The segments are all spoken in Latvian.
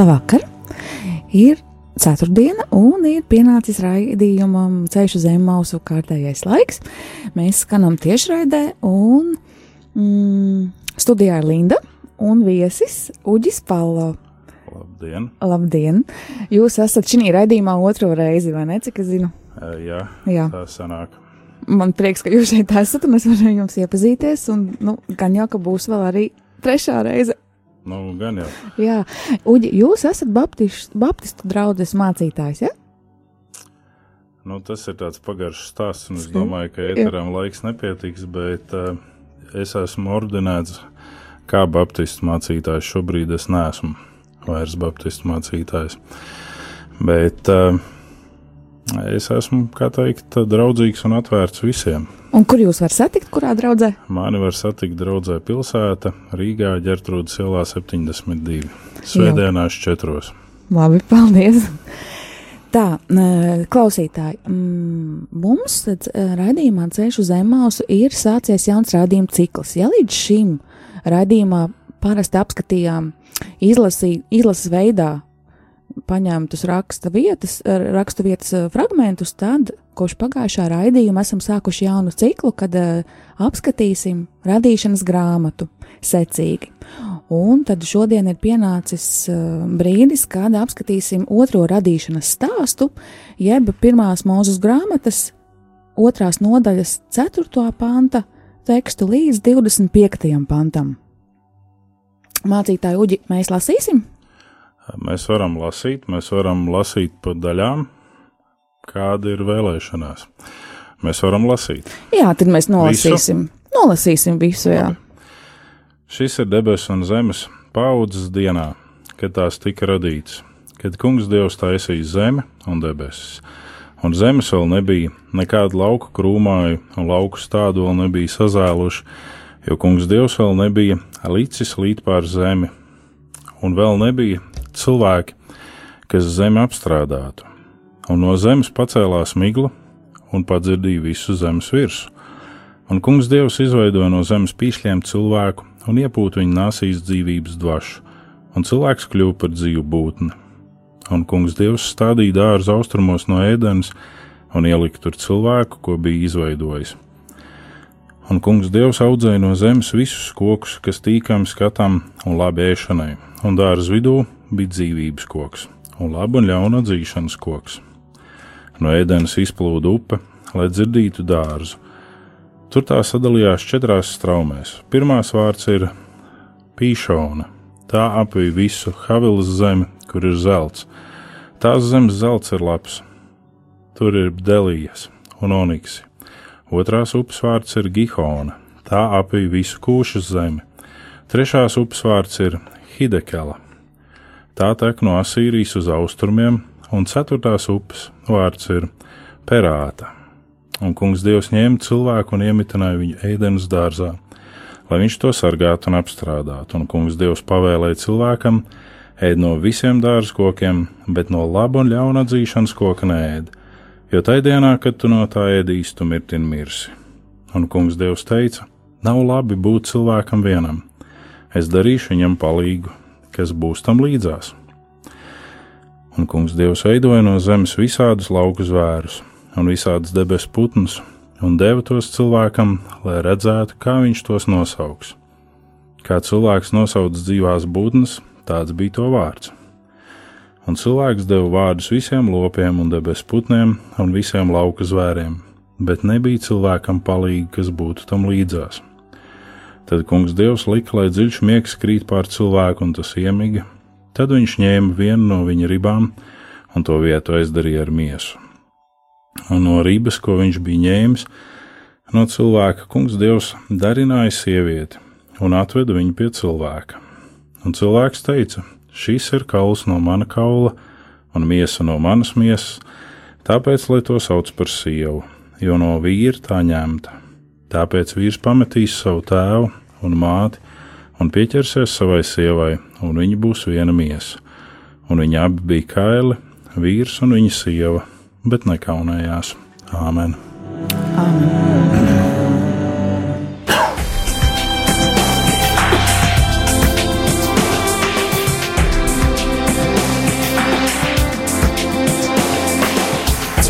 Labvakar! Ir ceturtdiena, un ir pienācis raidījumam ceļš uz zem mausu kārtējais laiks. Mēs skanam tiešraidē, un mm, studijā ir Linda un viesis Uģis Palo. Labdien! Labdien! Jūs esat šī raidījumā otro reizi, vai ne? Cik es zinu? E, Jā, Jā. tā sanāk. Man prieks, ka jūs šeit esat, un es varu jums iepazīties, un nu, gan jau, ka būs vēl arī trešā reize. Nu, gan jau. Jā, Uģi, jūs esat baptistu, baptistu draugs mācītājs, ja? Nu, tas ir tāds pagaršs stāsts, un es domāju, ka ēteram laiks nepietiks, bet uh, es esmu ordinēts kā baptistu mācītājs. Šobrīd es neesmu vairs baptistu mācītājs. Bet uh, es esmu, kā teikt, draudzīgs un atvērts visiem. Un kur jūs varat satikt, kurā draudzē? Mani var satikt draudzē pilsēta Rīgā, Ģertrūdas ielā 72. Svētdienās četros. Labi, paldies! Tā, klausītāji, mums e, raidījumā Ceļš uz Zemausu ir sācies jauns raidījuma cikls. Ja līdz šim raidījumā parasti apskatījām izlasi, izlases veidā paņemtus raksta vietas, eh, rakstu vietas eh, fragmentus, tad kopš pagājušā raidījuma esam sākuši jaunu ciklu, kad uh, apskatīsim radīšanas grāmatu secīgi. Un tad šodien ir pienācis uh, brīdis, kad apskatīsim otro radīšanas stāstu, jeb pirmās mūzes grāmatas otrās nodaļas 4. panta tekstu līdz 25. pantam. Mācītāji Uģi, mēs lasīsim? Mēs varam lasīt, mēs varam lasīt pa daļām, kāda ir vēlēšanās. Mēs varam lasīt. Jā, tad mēs nolasīsim. Visu? Nolasīsim visu, jā. Šis ir debesu un zemes paudzes dienā, kad tās tika radītas, kad kungs Dievs taisīja zemi un debesis. Un zemes vēl nebija, nekāda lauka krūmāja, un lauku stādu vēl nebija sazēluši, jo kungs Dievs vēl nebija līdzis līdz pār zemi, un vēl nebija cilvēki, kas zemi apstrādātu. Un no zemes pacēlās migla un padzirdīja visu zemes virsmu. Un kungs Dievs izveidoja no zemes pīšļiem cilvēku un iepūta viņa nāsīs dzīvības dvašu, un cilvēks kļuva par dzīvu būtni. Un kungs Dievs stādīja dārzu austrumos no ēdenes un ielika tur cilvēku, ko bija izveidojis. Un kungs Dievs audzēja no zemes visus kokus, kas tīkami skatām un labi ēšanai, un dārza vidū bija dzīvības koks, un laba un ļauna atzīšanas koks. No ēdenes izplūda upe, lai dzirdītu dārzu. Tur tā sadalījās četrās straumēs. Pirmās vārds ir pīšona. Tā apvija visu Havilas zemi, kur ir zelts. Tās zemes zelts ir labs. Tur ir delijas un oniksi. Otrās upes vārds ir Gihona. Tā apvija visu kūšas zemi. Trešās upes vārds ir Hidekela. Tā tek no Asīrijas uz austrumiem, un ceturtās upes vārds ir Perāta. Un kungs Dievs ņēma cilvēku un iemitināja viņu ēdienas dārzā, lai viņš to sargātu un apstrādātu. Un kungs Dievs pavēlēja cilvēkam ēd no visiem dārza kokiem, bet no laba un ļauna atzīšanas koka nēd, jo tai dienā, kad tu no tā ēdīsi, tu mirti un mirsi. Un kungs Dievs teica: Nav labi būt cilvēkam vienam, es darīšu viņam palīgu, kas būs tam līdzās. Un kungs Dievs veidoja no zemes visādus lauku zvērus un visādas debesu putnus, un deva tos cilvēkam, lai redzētu, kā viņš tos nosauks. Kā cilvēks nosauc dzīvās būtnes, tāds bija to vārds. Un cilvēks deva vārdus visiem lopiem un debesu putniem un visiem lauka zvēriem, bet nebija cilvēkam palīgi, kas būtu tam līdzās. Tad kungs Dievs lika, lai dziļš miegs krīt pār cilvēku, un tas iemiga. Tad viņš ņēma vienu no viņa ribām un to vietu aizdarīja ar miesu. Un no ribas, ko viņš bija ņēmis, no cilvēka kungs Dievs darināja sievieti un atveda viņu pie cilvēka. Un cilvēks teica: šis ir kauls no mana kaula un miesa no manas miesas, tāpēc, lai to sauc par sievu, jo no vīra tā ņemta. Tāpēc vīrs pametīs savu tēvu un māti un pieķersies savai sievai, un viņi būs viena miesa. Un viņi abi bija kaili, vīrs un viņa sieva, bet nekaunējās. Āmen! Āmen.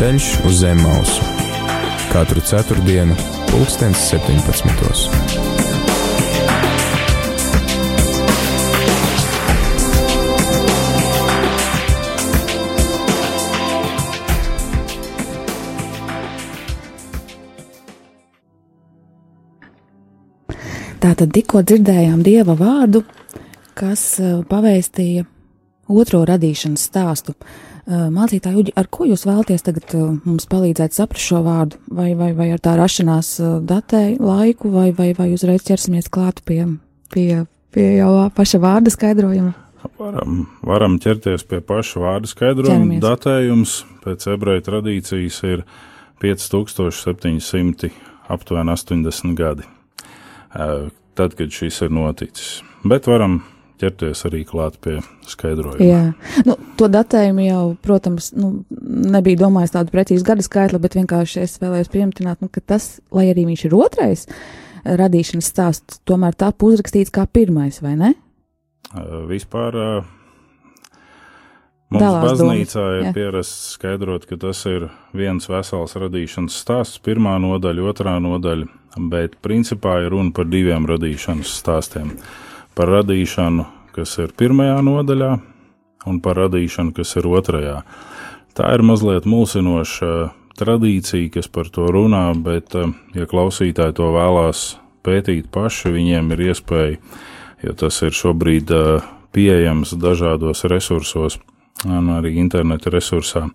Ceļš uz zem mausu katru ceturtdienu, pulkstens 17. Tātad tikko dzirdējām dieva vārdu, kas eh, pavēstīja otro radīšanas stāstu. Eh, Mācītāji, Uģi, ar ko jūs vēlaties tagad eh, mums palīdzēt saprast šo vārdu? Vai, vai, vai ar tā rašanās datē laiku, vai, vai, vai uzreiz ķersimies klāt pie, pie, pie jau paša vārda skaidrojuma? Varam, varam ķerties pie paša vārda skaidrojuma. Ķeramies. Datējums pēc ebreju tradīcijas ir 5700, aptuveni 80 gadi. Eh, Tad, kad šis ir noticis. Bet varam ķerties arī klāt pie skaidrojuma. Jā, nu, to datējumu jau, protams, nu, nebija domājis tādu precīzu gada skaitli, bet vienkārši es vēlējos pieminēt, nu, ka tas, lai arī viņš ir otrais eh, radīšanas stāsts, tomēr tā uzrakstīts kā pirmais, vai ne? Eh, Vispār eh, mums Dalās baznīcā domas, ir jā. pierasts skaidrot, ka tas ir viens vesels radīšanas stāsts, pirmā nodaļa, otrā nodaļa, bet principā ir runa par diviem radīšanas stāstiem. Par radīšanu, kas ir pirmajā nodaļā, un par radīšanu, kas ir otrajā. Tā ir mazliet mulsinoša tradīcija, kas par to runā, bet, eh, ja klausītāji to vēlās pētīt paši, viņiem ir iespēja, jo tas ir šobrīd eh, pieejams dažādos resursos, un arī interneta resursā.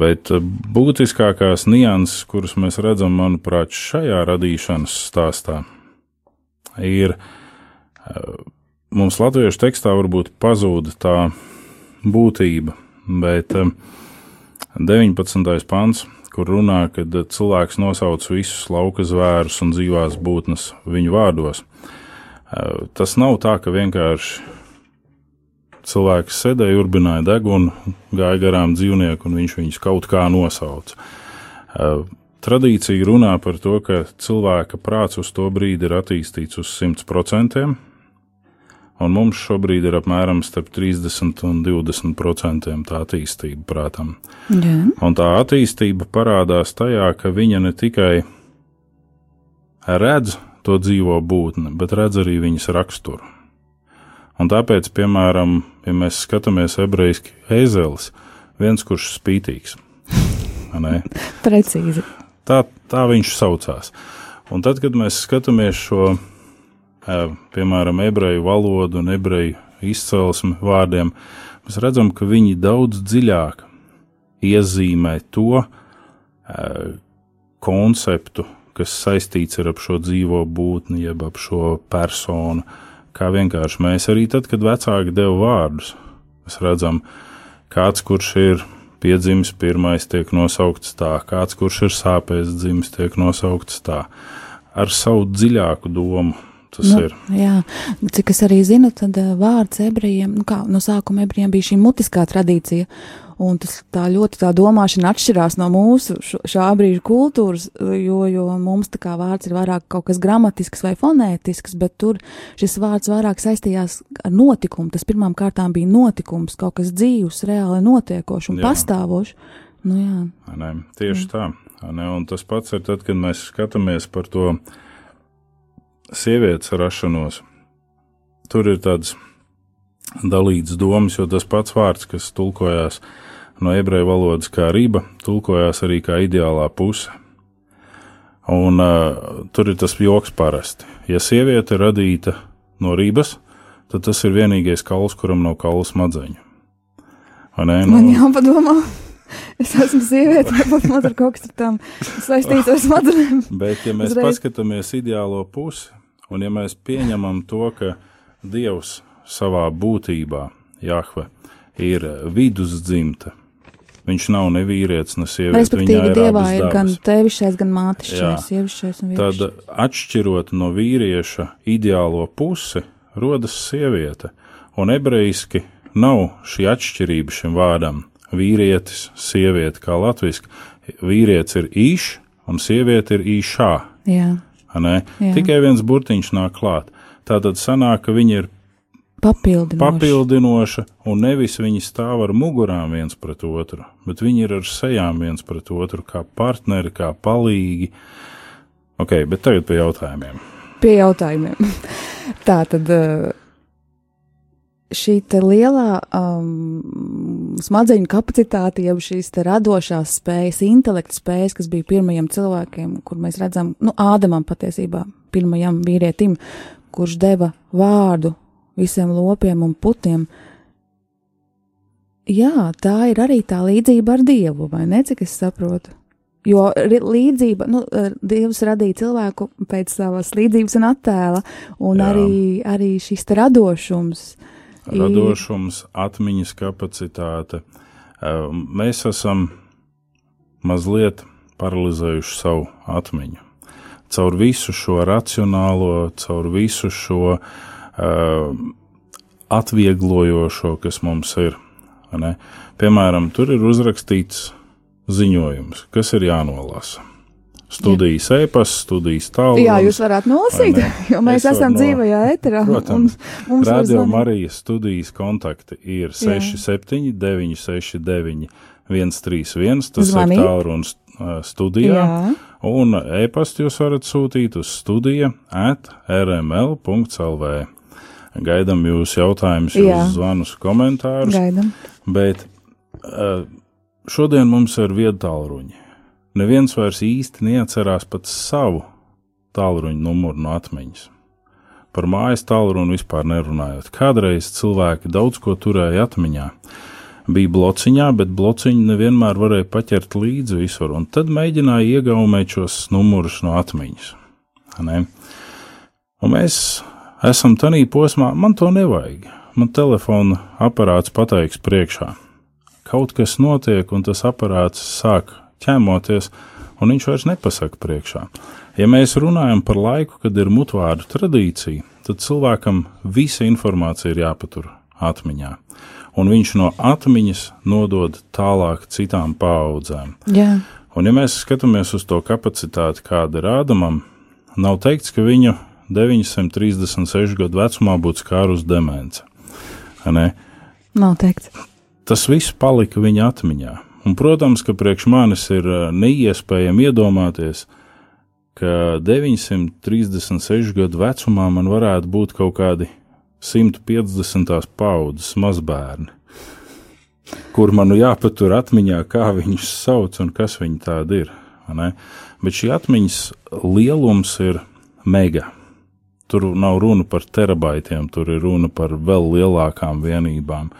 Bet būtiskākās nianses, kuras mēs redzam, manuprāt, šajā radīšanas stāstā, ir mums latviešu tekstā varbūt pazuda tā būtība, bet eh, 19. pants, kur runā, ka cilvēks nosauc visus lauka zvērus un dzīvās būtnes viņu vārdos. Eh, Tas nav tā, ka vienkārši cilvēks sēdēja, urbināja degunu, gāja garām dzīvnieku un viņš viņus kaut kā nosauca. Eh, Tradīcija runā par to, ka cilvēka prāts uz to brīdi ir attīstīts uz 100%, un mums šobrīd ir apmēram starp 30 un 20% tā attīstība prātam. Jā, Un tā attīstība parādās tajā, ka viņa ne tikai redz to dzīvo būtni, bet redz arī viņas raksturu. Un tāpēc, piemēram, ja mēs skatāmies ebrejiski ezelis, viens kurš spītīgs, precīzi. tā, tā viņš saucās. Un tad, kad mēs skatāmies šo, piemēram, ebreju valodu un ebreju izcelsmi vārdiem, mēs redzam, ka viņi daudz dziļāk iezīmē to konceptu, kas saistīts ar šo dzīvo būtni, jeb ap šo personu. Kā vienkārši mēs arī tad, kad vecāki deva vārdus, mēs redzam, kāds, kurš ir piedzimis pirmais, tiek nosaukts tā, kāds, kurš ir sāpēs dzimis, tiek nosaukts tā, ar savu dziļāku domu. Tas Nu, ir. jā, cik es arī zinu, tad uh, vārds ebrejiem, nu kā no sākuma ebrejiem bija šī mutiskā tradīcija, un tas tā ļoti tā domāšana atšķirās no mūsu šā brīža kultūras, jo, jo mums tā kā vārds ir vairāk kaut kas gramatisks vai fonētisks, bet tur šis vārds vairāk saistījās ar notikumu. Tas pirmām kārtām bija notikums, kaut kas dzīvs, reāli notiekošs un Jā. pastāvošs. Nu jā, Ne, tieši tā. vai Ne, un tas pats ir tad, kad mēs skatāmies par to sievietes rašanos. Tur ir tāds dalīts domas, jo tas pats vārds, kas tulkojās no ebreju valodas kā riba, tulkojās arī kā ideālā puse. Un uh, tur ir tas joks parasti. Ja sieviete radīta no ribas, tad tas ir vienīgais kauls, kuram nav kaula smadzeņu. Vai ne? man jāpadomā. Es esmu sieviete, varbūt man tur kaut kas tām saistīts ar smadzenēm. Bet, ja mēs Uzreiz. paskatāmies ideālo pusi, un ja mēs pieņemam to, ka Dievs savā būtībā, Jahve, ir vidusdzimta. Viņš nav ne vīrietis, ne sieviete. Respektīvi, dievā ir dabas. gan tevišķais, gan mātišķais, sievišķais un Tad, vīrišķais. atšķirot no vīrieša ideālo pusi, rodas sieviete. Un ebrejiski nav šī atšķirība šim vārdam. Vīrietis, sieviete, kā latviešu. Vīrietis ir īšs, un sieviete ir īšā. Jā? Jā. Tikai viens burtiņš nāk klāt. Tā tad sanāk, ka viņi ir papildinoši. papildinoša, un nevis viņi stāv ar mugurām viens pret otru, bet viņi ir ar sejām viens pret otru, kā partneri, kā palīgi. Ok, bet tagad pie jautājumiem. Pie jautājumiem. Tā tad eh, šī lielā um, smadzeņu kapacitāte, jeb šīs radošās spējas, intelekta spējas, kas bija pirmajiem cilvēkiem, kur mēs redzam, nu, Ādamam patiesībā, pirmajam vīrietim, kurš deva vārdu visiem lopiem un putiem. Jā, tā ir arī tā līdzība ar Dievu, vai ne, cik es saprotu? Jo līdzība, nu, eh, Dievs radīja cilvēku pēc savas līdzības un attēla, un Jā. arī, arī šis te radošums. ir- Radošums, atmiņas kapacitāte. Eh, Mēs esam mazliet paralizējuši savu atmiņu. Caur visu šo racionālo, caur visu šo uh, atvieglojošo, kas mums ir. ne? Piemēram, tur ir uzrakstīts ziņojums, kas ir jānolasa. Studijas e-pasta, studijas tālrunis. Jā, jūs varētu nolasīt, jo mēs Es esam no- dzīvajā eterā. Protams, mums Radio zvanīt. Marijas studijas kontakti ir 67, 969, 131. Tas Zvanīt. ir tālrunis uh, studijā. Jā, Un e-pastu jūs varat sūtīt uz studija at rml.lv. Gaidām jūsu jautājumus, Jā. jūsu zvanus, komentārus. gaidam. Bet uh, šodien mums ir viedtālruņi. Neviens vairs īsti neatcerās pat savu tālruņa numuru no atmiņas. Par mājas tālruni vispār nerunājot. Kādreiz cilvēki daudz ko turēja atmiņā. Bija blociņā, bet blociņu nevienmēr varēja paķert līdzi visur, un tad mēģināja iegaumēt šos numurus no atmiņas. Un mēs esam tādā posmā, man to nevajag. Man telefona aparāts pateiks priekšā. Kaut kas notiek, un tas aparāts sāk ķēmoties, un viņš vairs nepasaka priekšā. Ja mēs runājam par laiku, kad ir mutvārdu tradīcija, tad cilvēkam visa informācija ir jāpatur atmiņā, un viņš no atmiņas nodod tālāk citām paudzēm. Jā, Un, ja mēs skatāmies uz to kapacitāti, kāda ir Ādamam, nav teikts, ka viņu 936 gadu vecumā būtu skārus demence. Ne? nav teikts. Tas viss palika viņa atmiņā. Un, protams, ka priekš manis ir ā, neiespējami iedomāties, ka 936 gadu vecumā man varētu būt kaut kādi 150. paudzes mazbērni, kur man jāpatur atmiņā, kā viņus sauc un kas viņi tādi ir. ne? Bet šī atmiņas lielums ir mega. Tur nav runa par terabaitiem, tur ir runa par vēl lielākām vienībām.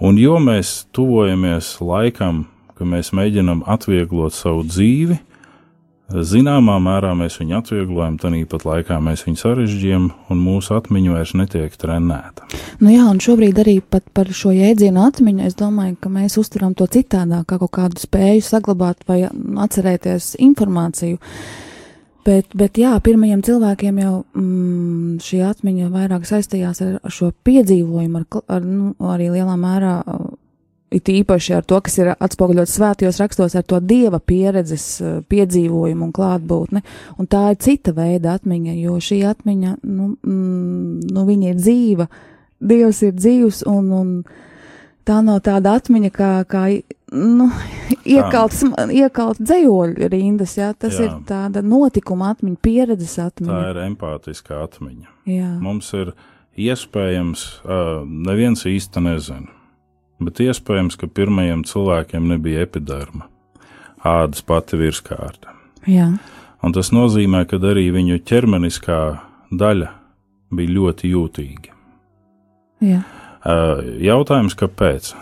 Un jo mēs tuvojamies laikam, ka mēs mēģinam atvieglot savu dzīvi, zināmā mērā mēs viņu atvieglojam, tāpat laikā mēs viņu sarežģījam, un mūsu atmiņa vairs netiek trenēta. Nu jā, un šobrīd arī par šo jēdzienu atmiņu es domāju, ka mēs uztveram to citādāk, kā kaut kādu spēju saglabāt vai atcerēties informāciju. Bet, bet jā, pirmajiem cilvēkiem jau mm, šī atmiņa vairāk saistījās ar, ar šo piedzīvojumu, ar, ar nu, arī lielā mērā, uh, it īpaši ar to, kas ir atspoguļots svētajos rakstos, ar to dieva pieredzes uh, piedzīvojumu un klātbūtni. Un tā ir cita veida atmiņa, jo šī atmiņa, nu, mm, nu viņa ir dzīva, dievs ir dzīvs un, un tā nav tāda atmiņa, kā, kā nu, iekalts, iekalt dzējoļu rindas, jā, tas Jā. ir tāda notikuma atmiņa, pieredzes Tā atmiņa. ir empātiskā atmiņa. Jā, Mums ir iespējams, neviens īsti nezina, bet iespējams, ka pirmajiem cilvēkiem nebija epiderma, ādas pati virskārta. jā, Un tas nozīmē, ka arī viņu ķermeniskā daļa bija ļoti jūtīga. jā, Jautājums, kāpēc?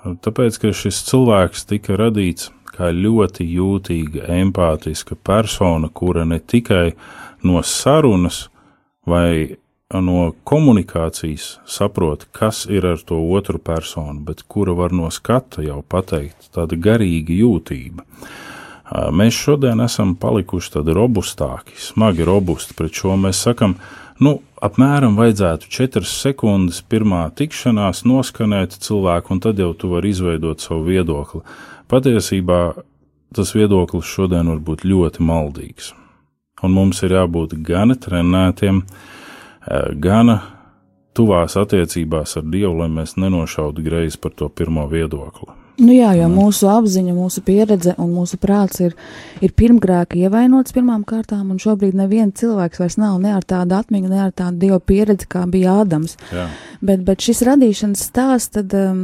Tāpēc, ka šis cilvēks tika radīts kā ļoti jūtīga, empātiska persona, kura ne tikai no sarunas vai no komunikācijas saprot, kas ir ar to otru personu, bet kura var no skata jau pateikt tāda garīga jūtība. Mēs šodien esam palikuši tādi robustāki, smagi robusti pret šo. Mēs sakam, nu, apmēram vajadzētu 4 sekundes pirmā tikšanās noskanēt cilvēku, un tad jau tu vari izveidot savu viedokli. Patiesībā tas viedoklis šodien var būt ļoti maldīgs. Un mums ir jābūt gan trenētiem, gan tuvās attiecībās ar Dievu, lai mēs nenošautu greizi par to pirmo viedokli. Nu jā, jo mūsu apziņa, mūsu pieredze un mūsu prāts ir, ir pirmgrēka ievainots pirmām kārtām, un šobrīd neviens cilvēks vairs nav ne ar tādu atmiņu, ne ar tādu dievu pieredzi, kā bija Ādams. Jā. Bet, bet šis radīšanas stāsts tad um,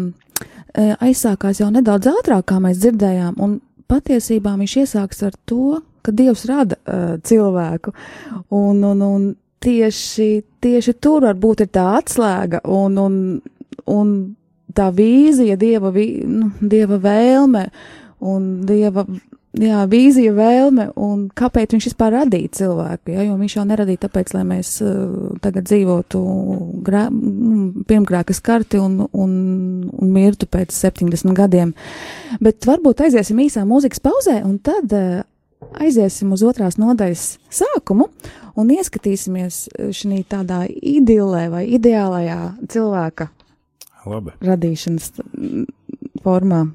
e, aizsākās jau nedaudz ātrāk, kā mēs dzirdējām, un patiesībā viņš iesāks ar to, ka Dievs rada uh, cilvēku, un, un, un tieši, tieši tur varbūt ir tā atslēga, un, un, un tā vīzija, dieva, vī, nu, dieva vēlme un dieva. Jā, vīzija, vēlme, un kāpēc viņš vispār radīja cilvēku? Ja? Jo viņš jau neradīja tāpēc, lai mēs uh, tagad dzīvotu grā, nu, pirmgrākas karti un, un, un mirtu pēc 70 gadiem. Bet varbūt aiziesim īsā mūzikas pauzē, un tad uh, aiziesim uz otrās nodaļas sākumu un ieskatīsimies šī tādā idilē vai ideālajā cilvēka labi. radīšanas mm, formā.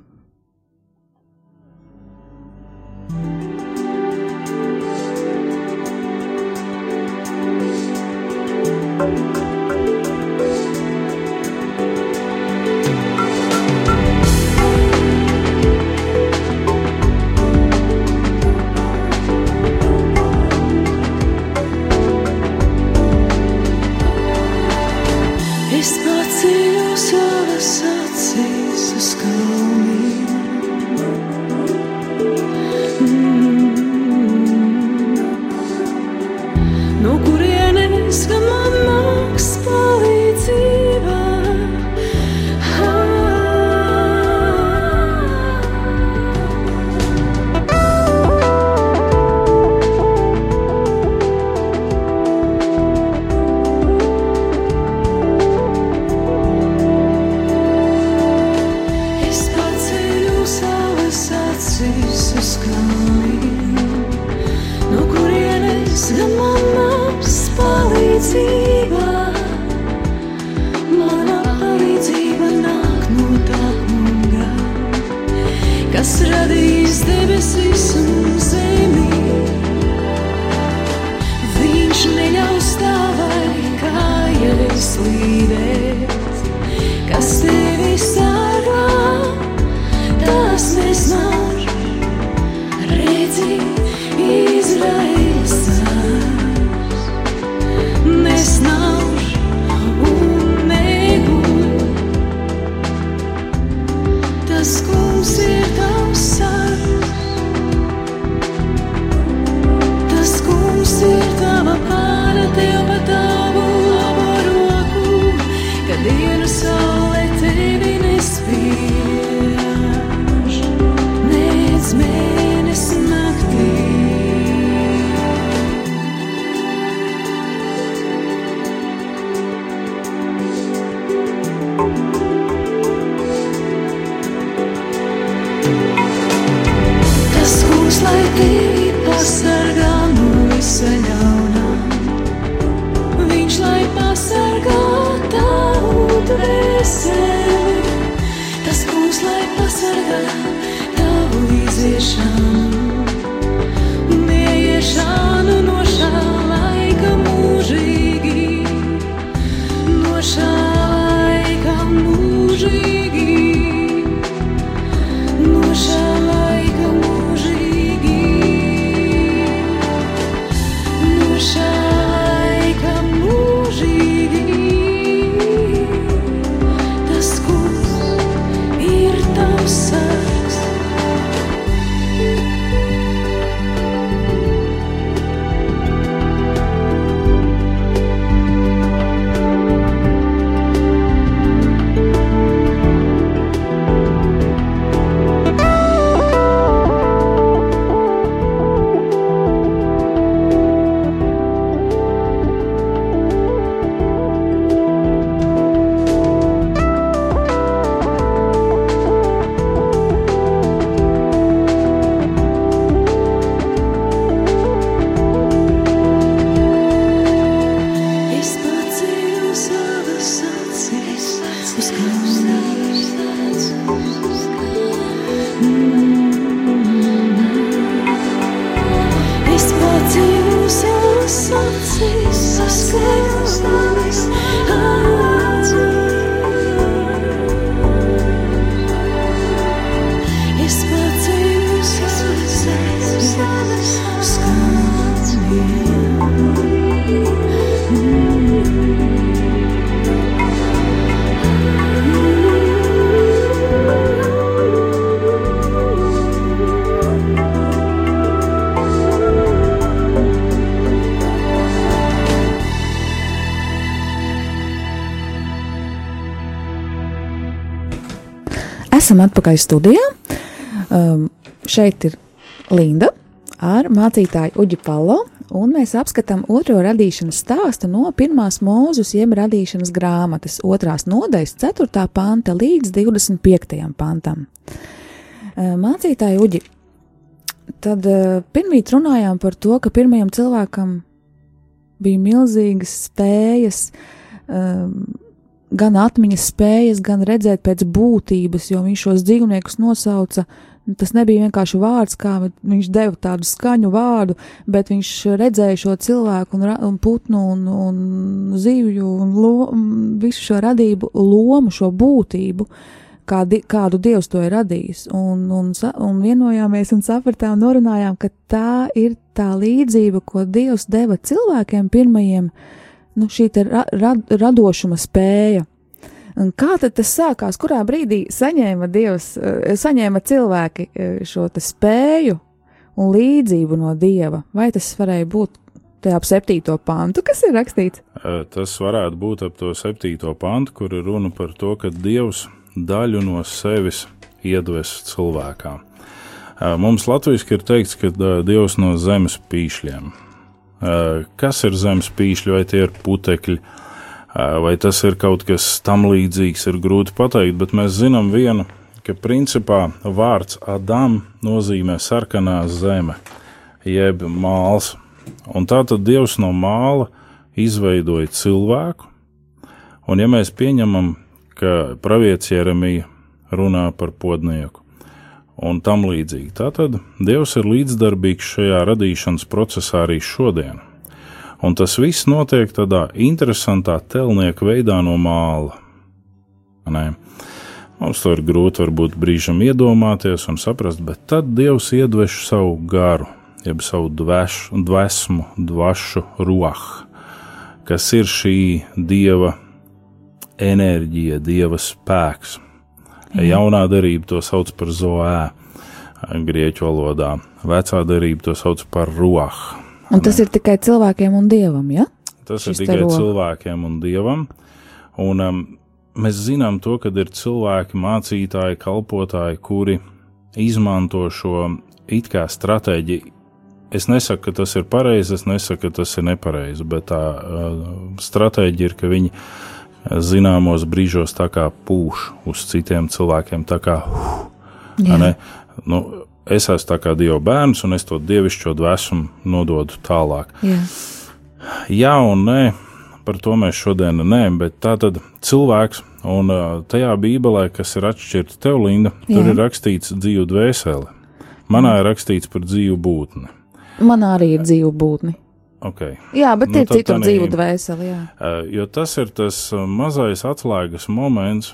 esam atpakaļ studijā. Um, šeit ir Linda ar mācītāju Uģi Palo, un mēs apskatām otro radīšanas stāstu no pirmās mūzus, jeb radīšanas grāmatas, otrās nodaļas, 4. panta līdz 25. pantam. Uh, mācītāji Uģi, tad uh, pirmīt runājām par to, ka pirmajam cilvēkam bija milzīgas spējas. Um, gan atmiņas spējas, gan redzēt pēc būtības, jo viņš šos dzīvniekus nosauca. Tas nebija vienkārši vārds, kā viņš deva tādu skaņu vārdu, bet viņš redzēja šo cilvēku un, un putnu un, un zivju un lo, visu šo radību lomu, šo būtību, kā di, kādu dievs to ir radījis. Un, un, un vienojāmies un sapratām, norunājām, ka tā ir tā līdzība, ko dievs deva cilvēkiem pirmajiem uh, nu, šī ra, rad, radošuma spēja. Un kā tad tas sākās? Kurā brīdī saņēma Dievs, eh, saņēma cilvēki eh, šo spēju un līdzību no Dieva? Vai tas varēja būt tajā ap septīto pantu, kas ir rakstīts? Tas varētu būt ap to septīto pantu, kur ir runa par to, ka Dievs daļu no sevis iedves cilvēkā. Mums latviešu ir teikts, ka Dievs no zemes pīšļiem kas ir zemes pīšļi, vai tie ir putekļi, vai tas ir kaut kas tam līdzīgs, ir grūti pateikt, bet mēs zinām vienu, ka principā vārds Adam nozīmē sarkanā zeme, jeb māls. Un tā tad Dievs no māla izveidoja cilvēku, un ja mēs pieņemam, ka pravietis Jeremija runā par podnieku, un tam līdzīgi. Tātad Dievs ir līdzdarbīgs šajā radīšanas procesā arī šodien. Un tas viss notiek tādā interesantā telnieka veidā no māla. Nē. Mums to ir grūti varbūt brīžam iedomāties un saprast, bet tad Dievs iedveš savu garu, jeb savu dvešu, dvēsmu, dvašu rohu, kas ir šī Dieva enerģija, Dieva spēks. Jā. Jaunā darība to sauc par zoē, grieķu valodā. Vecā darība to sauc par rohu. Un tas ne? ir tikai cilvēkiem un dievam, ja? Tas Šis ir tikai cilvēkiem un dievam. Un um, mēs zinām to, ka ir cilvēki, mācītāji, kalpotāji, kuri izmanto šo it kā stratēģiju. Es nesaku, ka tas ir pareizi, es nesaku, ka tas ir nepareizi, bet tā uh, stratēģija ir, ka viņi zināmos brīžos pūš uz citiem cilvēkiem. Kā, uh, nu, es esmu tā kā Dieva bērns, un es to dievišķo dvēsumu nododu tālāk. Jā, Jā un nē, par to mēs šodien nē, bet tā tad cilvēks, un tajā bībelē, kas ir atšķirta tev, Linda, Jā. tur ir rakstīts dzīvu dvēseli. Manā ir rakstīts par dzīvu būtni. Manā arī ir dzīvu būtni. Okay. Jā, bet nu, ir citur tanī, dzīvu dvēseli. Jā. Uh, jo tas ir tas mazais atslēgas moments,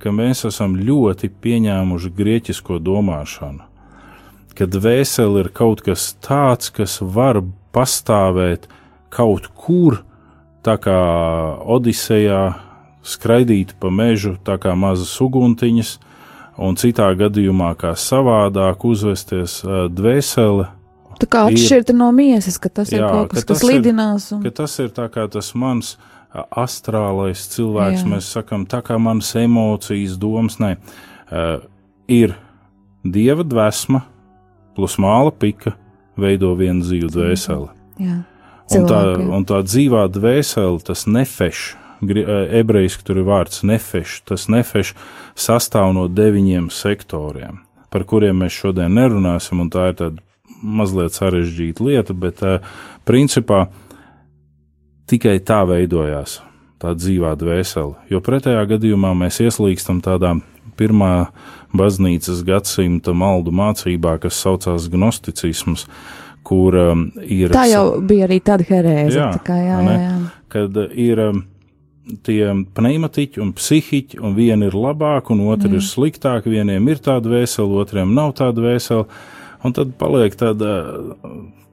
ka mēs esam ļoti pieņēmuši grieķisko domāšanu. Ka dvēseli ir kaut kas tāds, kas var pastāvēt kaut kur, tā kā Odisejā, skraidīt pa mežu, tā kā mazas uguntiņas, un citā gadījumā kā savādāk uzvesties dvēseli Tā kā atšķirta no miesas, ka tas jā, ir kaut kas, kas lidinās. Un... Tas ir tā kā tas mans astrālais cilvēks, jā. mēs sakam, tā kā manas emocijas, domas, nē, uh, ir dieva dvēsma plus māla pika veido vienu dzīvu dvēseli. Jā. Un tā, un tā dzīvā dvēsele, tas nefeš, ebrejiski tur ir vārds nefeš, tas nefeš sastāv no deviņiem sektoriem, par kuriem mēs šodien nerunāsim, un tā ir tāda mazliet sarežģīta lieta, bet uh, principā tikai tā veidojās tā dzīvā dvēsele. Jo pretējā gadījumā mēs ieslīgstam tādā pirmā baznīcas gadsimta maldu mācībā, kas saucās gnosticisms, kur um, ir. Tā jau bija arī tāda herēze. Jā, tā kā, jā, jā, jā. Kad ir um, tie pneimatiķi un psihiķi, un viena ir labāka, un otra jā. ir sliktāka, vieniem ir tāda vēsela, otriem nav tāda vēsela un tad paliek tāda,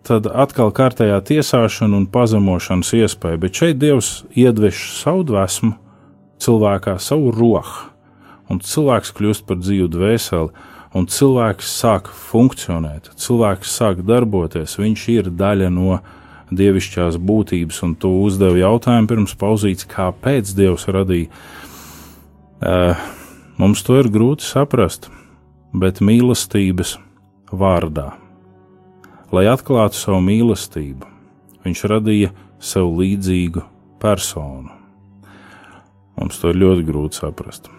tāda atkal kārtējā tiesāšana un pazemošanas iespēja. Bet šeit Dievs iedveš savu dvēsmu cilvēkā, savu rohu, un cilvēks kļūst par dzīvu dvēseli, un cilvēks sāk funkcionēt, cilvēks sāk darboties, viņš ir daļa no dievišķās būtības, un tu uzdevi jautājumu pirms pauzītes, kāpēc Dievs radīja. Uh, Mums to ir grūti saprast, bet mīlestības vārdā. Lai atklātu savu mīlestību, viņš radīja sev līdzīgu personu. Mums to ir ļoti grūti saprast.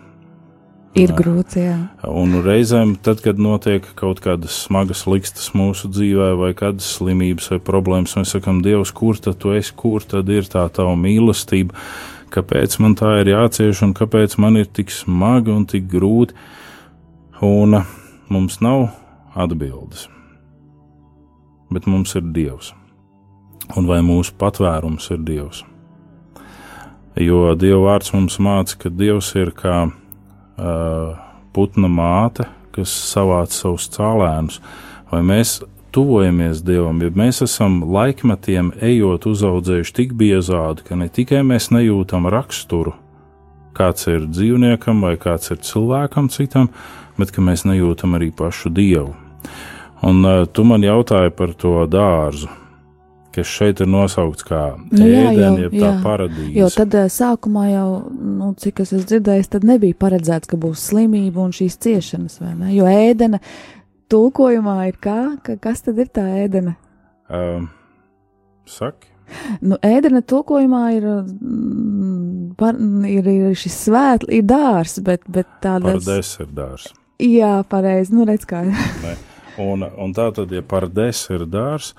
Ir Jā. grūti, jā. Un reizēm, tad, kad notiek kaut kādas smagas likstas mūsu dzīvē, vai kādas slimības vai problēmas, mēs sakām, Dievs, kur tad tu esi, kur tad ir tā tava mīlestība, kāpēc man tā ir jācieš un kāpēc man ir tik smagi un tik grūti. Un mums nav atbildes, bet mums ir Dievs. Un vai mūsu patvērums ir Dievs? Jo Dieva vārds mums māca, ka Dievs ir kā uh, putna māte, kas savāc savus cēlēnus, vai mēs tuvojamies Dievam, ja mēs esam laikmetiem ejot uzaudzējuši tik biezādi, ka ne tikai mēs nejūtam raksturu, kāds ir dzīvniekam vai kāds ir cilvēkam citam, bet ka mēs nejūtam arī pašu Dievu. Un uh, tu man jautāji par to dārzu, kas šeit ir nosaukts kā Nu jau- jeb tā jā. paradīze. Jo tad sākumā jau, nu, cik es esmu dzirdējis, tad nebija paredzēts, ka būs slimība un šīs ciešanas, vai ne? Jo ēdena tulkojumā ir kā, ka, kas tad ir tā ēdena? Um, saki, Nu, ēdena tulkojumā ir, mm, par, ir, ir šis svēt, ir dārs, bet, bet tādas. paradēs ir dārs. Jā, pareizi, nu redz kā. Un, un tā tad, ja paradēs ir dārs,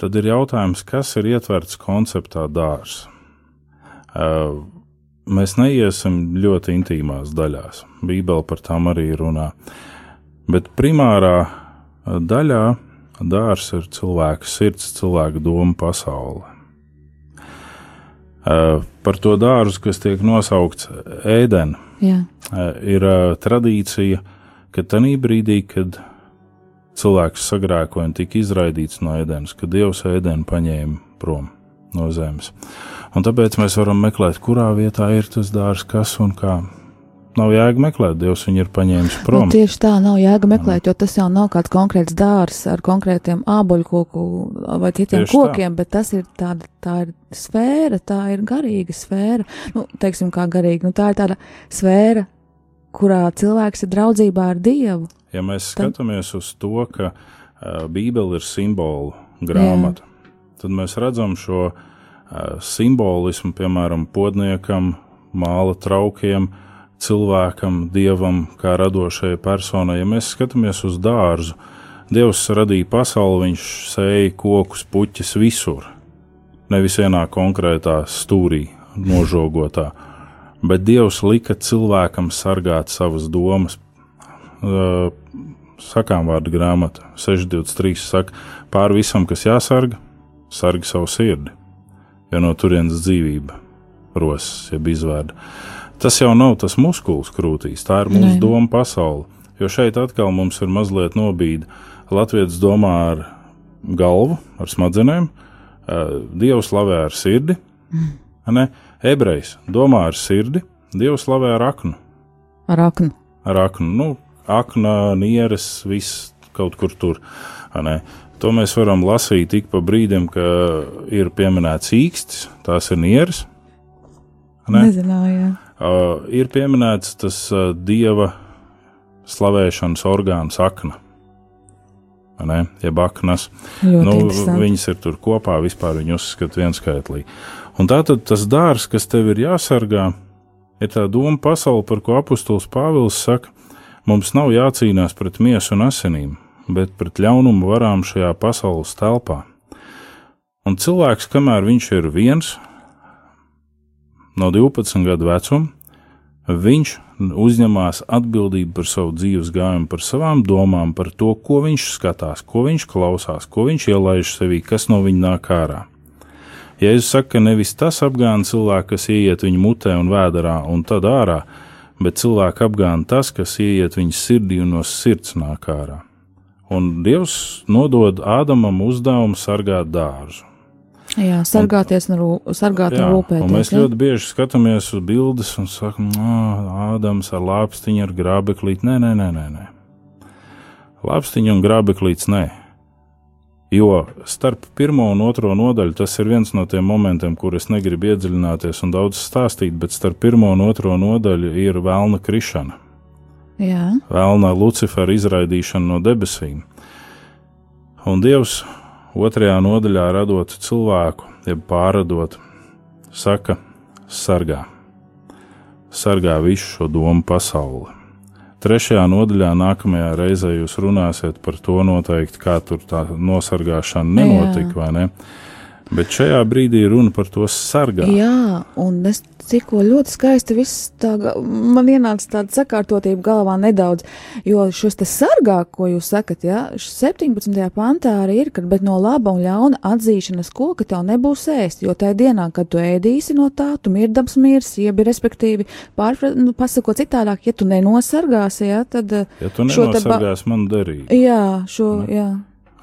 tad ir jautājums, kas ir ietverts konceptā dārs. Uh, mēs neiesim ļoti intīmās daļās. Bībele par tām arī runā. Bet primārā uh, daļā dārs ir cilvēka sirds, cilvēka doma pasaule. Uh, par to dārzu, kas tiek nosaukts ēdeni, Jā, Eh, ir uh, tradīcija, ka tajā brīdī, kad cilvēks sagrēkoja un tika izraidīts no ēdienas, kad Dievs ēdienu paņēma prom no zemes. Un tāpēc mēs varam meklēt, kurā vietā ir tas dārzs, kas un kā. Nav jēga meklēt, Dievs viņu ir paņēmis nu, prom. tieši tā nav jēga meklēt, jo tas jau nav kāds konkrēts dārs ar konkrētiem āboļkoku vai citiem Tieši tā. kokiem, bet tas ir tāda, tā ir sfēra, tā ir garīga sfēra. Nu, teiksim, kā garīga, nu tā ir tāda sfēra, kurā cilvēks ir draudzībā ar Dievu. Ja mēs skatāmies uz to, ka uh, Bībele ir simbolu grāmata, tad mēs redzam šo uh, simbolismu, piemēram, podniekam, māla traukiem, cilvēkam, dievam, kā radošajai personai. Ja mēs skatāmies uz dārzu, Dievs radīja pasauli, viņš sēja kokus, puķis visur, nevis vienā konkrētā stūrī, nožogotā. Bet Dievs lika cilvēkam sargāt savas domas, sakām vārdu grāmata 623 saka, pāri visam, kas jāsarga, sargi savu sirdi, jo no turienes dzīvība rosas, jeb izvērda. Tas jau nav tas muskulis krūtīs, tā ir mūsu Nē. doma pasaule. Jo šeit atkal mums ir mazliet nobīde. Latvijas domā ar galvu, ar smadzenēm, Dievu slavē ar sirdi, ne? ebrejs domā ar sirdi, Dievu slavē ar aknu Ar aknu. ar aknu. Nu, akna, nieres, viss kaut kur tur. To mēs varam lasīt tik pa brīdim, ka ir pieminēts īksts, tās ir nieres. Ne? Nezināju. Uh, ir pieminēts tas uh, dieva slavēšanas orgāns akna. Ne, jeb aknas. Nu, viņas ir tur kopā, vispār viņu uzskata vienskaitlī. Un tātad tas dārs, kas tev ir jāsargā, ir tā doma pasaule, par ko apustulis Pāvils saka, mums nav jācīnās pret miesu un asinīm, bet pret ļaunumu varām šajā pasaules telpā. Un cilvēks, kamēr viņš ir viens, no 12 gadu vecuma, viņš uzņemās atbildību par savu dzīves gājumu, par savām domām, par to, ko viņš skatās, ko viņš klausās, ko viņš ielaiž sevī, kas no viņa nāk ārā. Jēzus saka, ka nevis tas apgāna cilvēku, kas ieiet viņa mutē un vēderā un tad ārā, bet cilvēku apgāna tas, kas ieiet viņa sirdī un no sirds nāk ārā. Un Dievs nodod Ādamam uzdevumu sargāt dārzu. Jā, sargāties un, rū, sargāt un rūpēties. un mēs ja? ļoti bieži skatāmies uz bildes un sakām, Ādams ar lāpstiņu, ar grābeklīti. Nē, nē, nē, nē. nē. Lāpstiņu un grābeklīts nē. Jo starp pirmo un otro nodaļu tas ir viens no tiem momentiem, kur es negribu iedziļināties un daudz stāstīt, bet starp pirmo un otro nodaļu ir vēlna krišana. Jā. vēlnā Lucifera izraidīšanu no debesīm. Un Dievs otrajā nodaļā radot cilvēku, jeb pārradot, saka, sargā, sargā visu šo domu pasauli. Trešajā nodaļā nākamajā reizē jūs runāsiet par to noteikti, kā tur tā nosargāšana nenotika, vai ne? Bet šajā brīdī runa par to sargāt. Jā, un es tikko ļoti skaisti viss tā, man ienāca tāda sakārtotība galvā nedaudz, jo šos te sargā, ko jūs sakat, š- 17. pantā arī ir, kad, bet no laba un ļauna atzīšanas koka tev nebūs ēst, jo tajā dienā, kad tu ēdīsi no tā, tu mirdams mirs, jeb respektīvi, pārpra, nu, pasako citādāk, ja tu nenosargāsi, jā, tad, Ja tu te ba- manu derību. jā, šo, jā,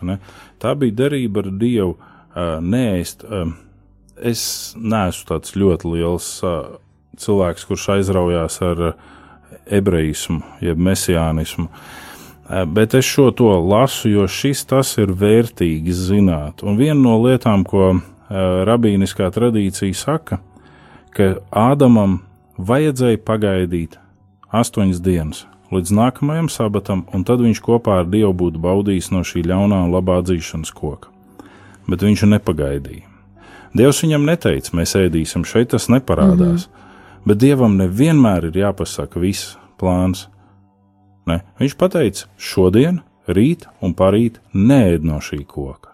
Ne? Tā bija derība ar Dievu, uh, neēst. Uh, es neesmu tāds ļoti liels cilvēks, kurš aizraujās ar ebreismu, jeb mesijānismu. Uh, bet es šo to lasu, jo šis tas ir vērtīgi zināt. Un viena no lietām, ko rabīniskā tradīcija saka, ka Ādamam vajadzēja pagaidīt astoņas dienas līdz nākamajam sabatam, un tad viņš kopā ar Dievu būtu baudījis no šī ļaunā un labā dzīšanas koka. Bet viņš nepagaidīja. Dievs viņam neteica, mēs ēdīsim šeit, tas neparādās. Mm -hmm. Bet Dievam nevienmēr ir jāpasaka viss plāns. Ne? Viņš pateica, šodien, rīt un parīt neēd no šī koka.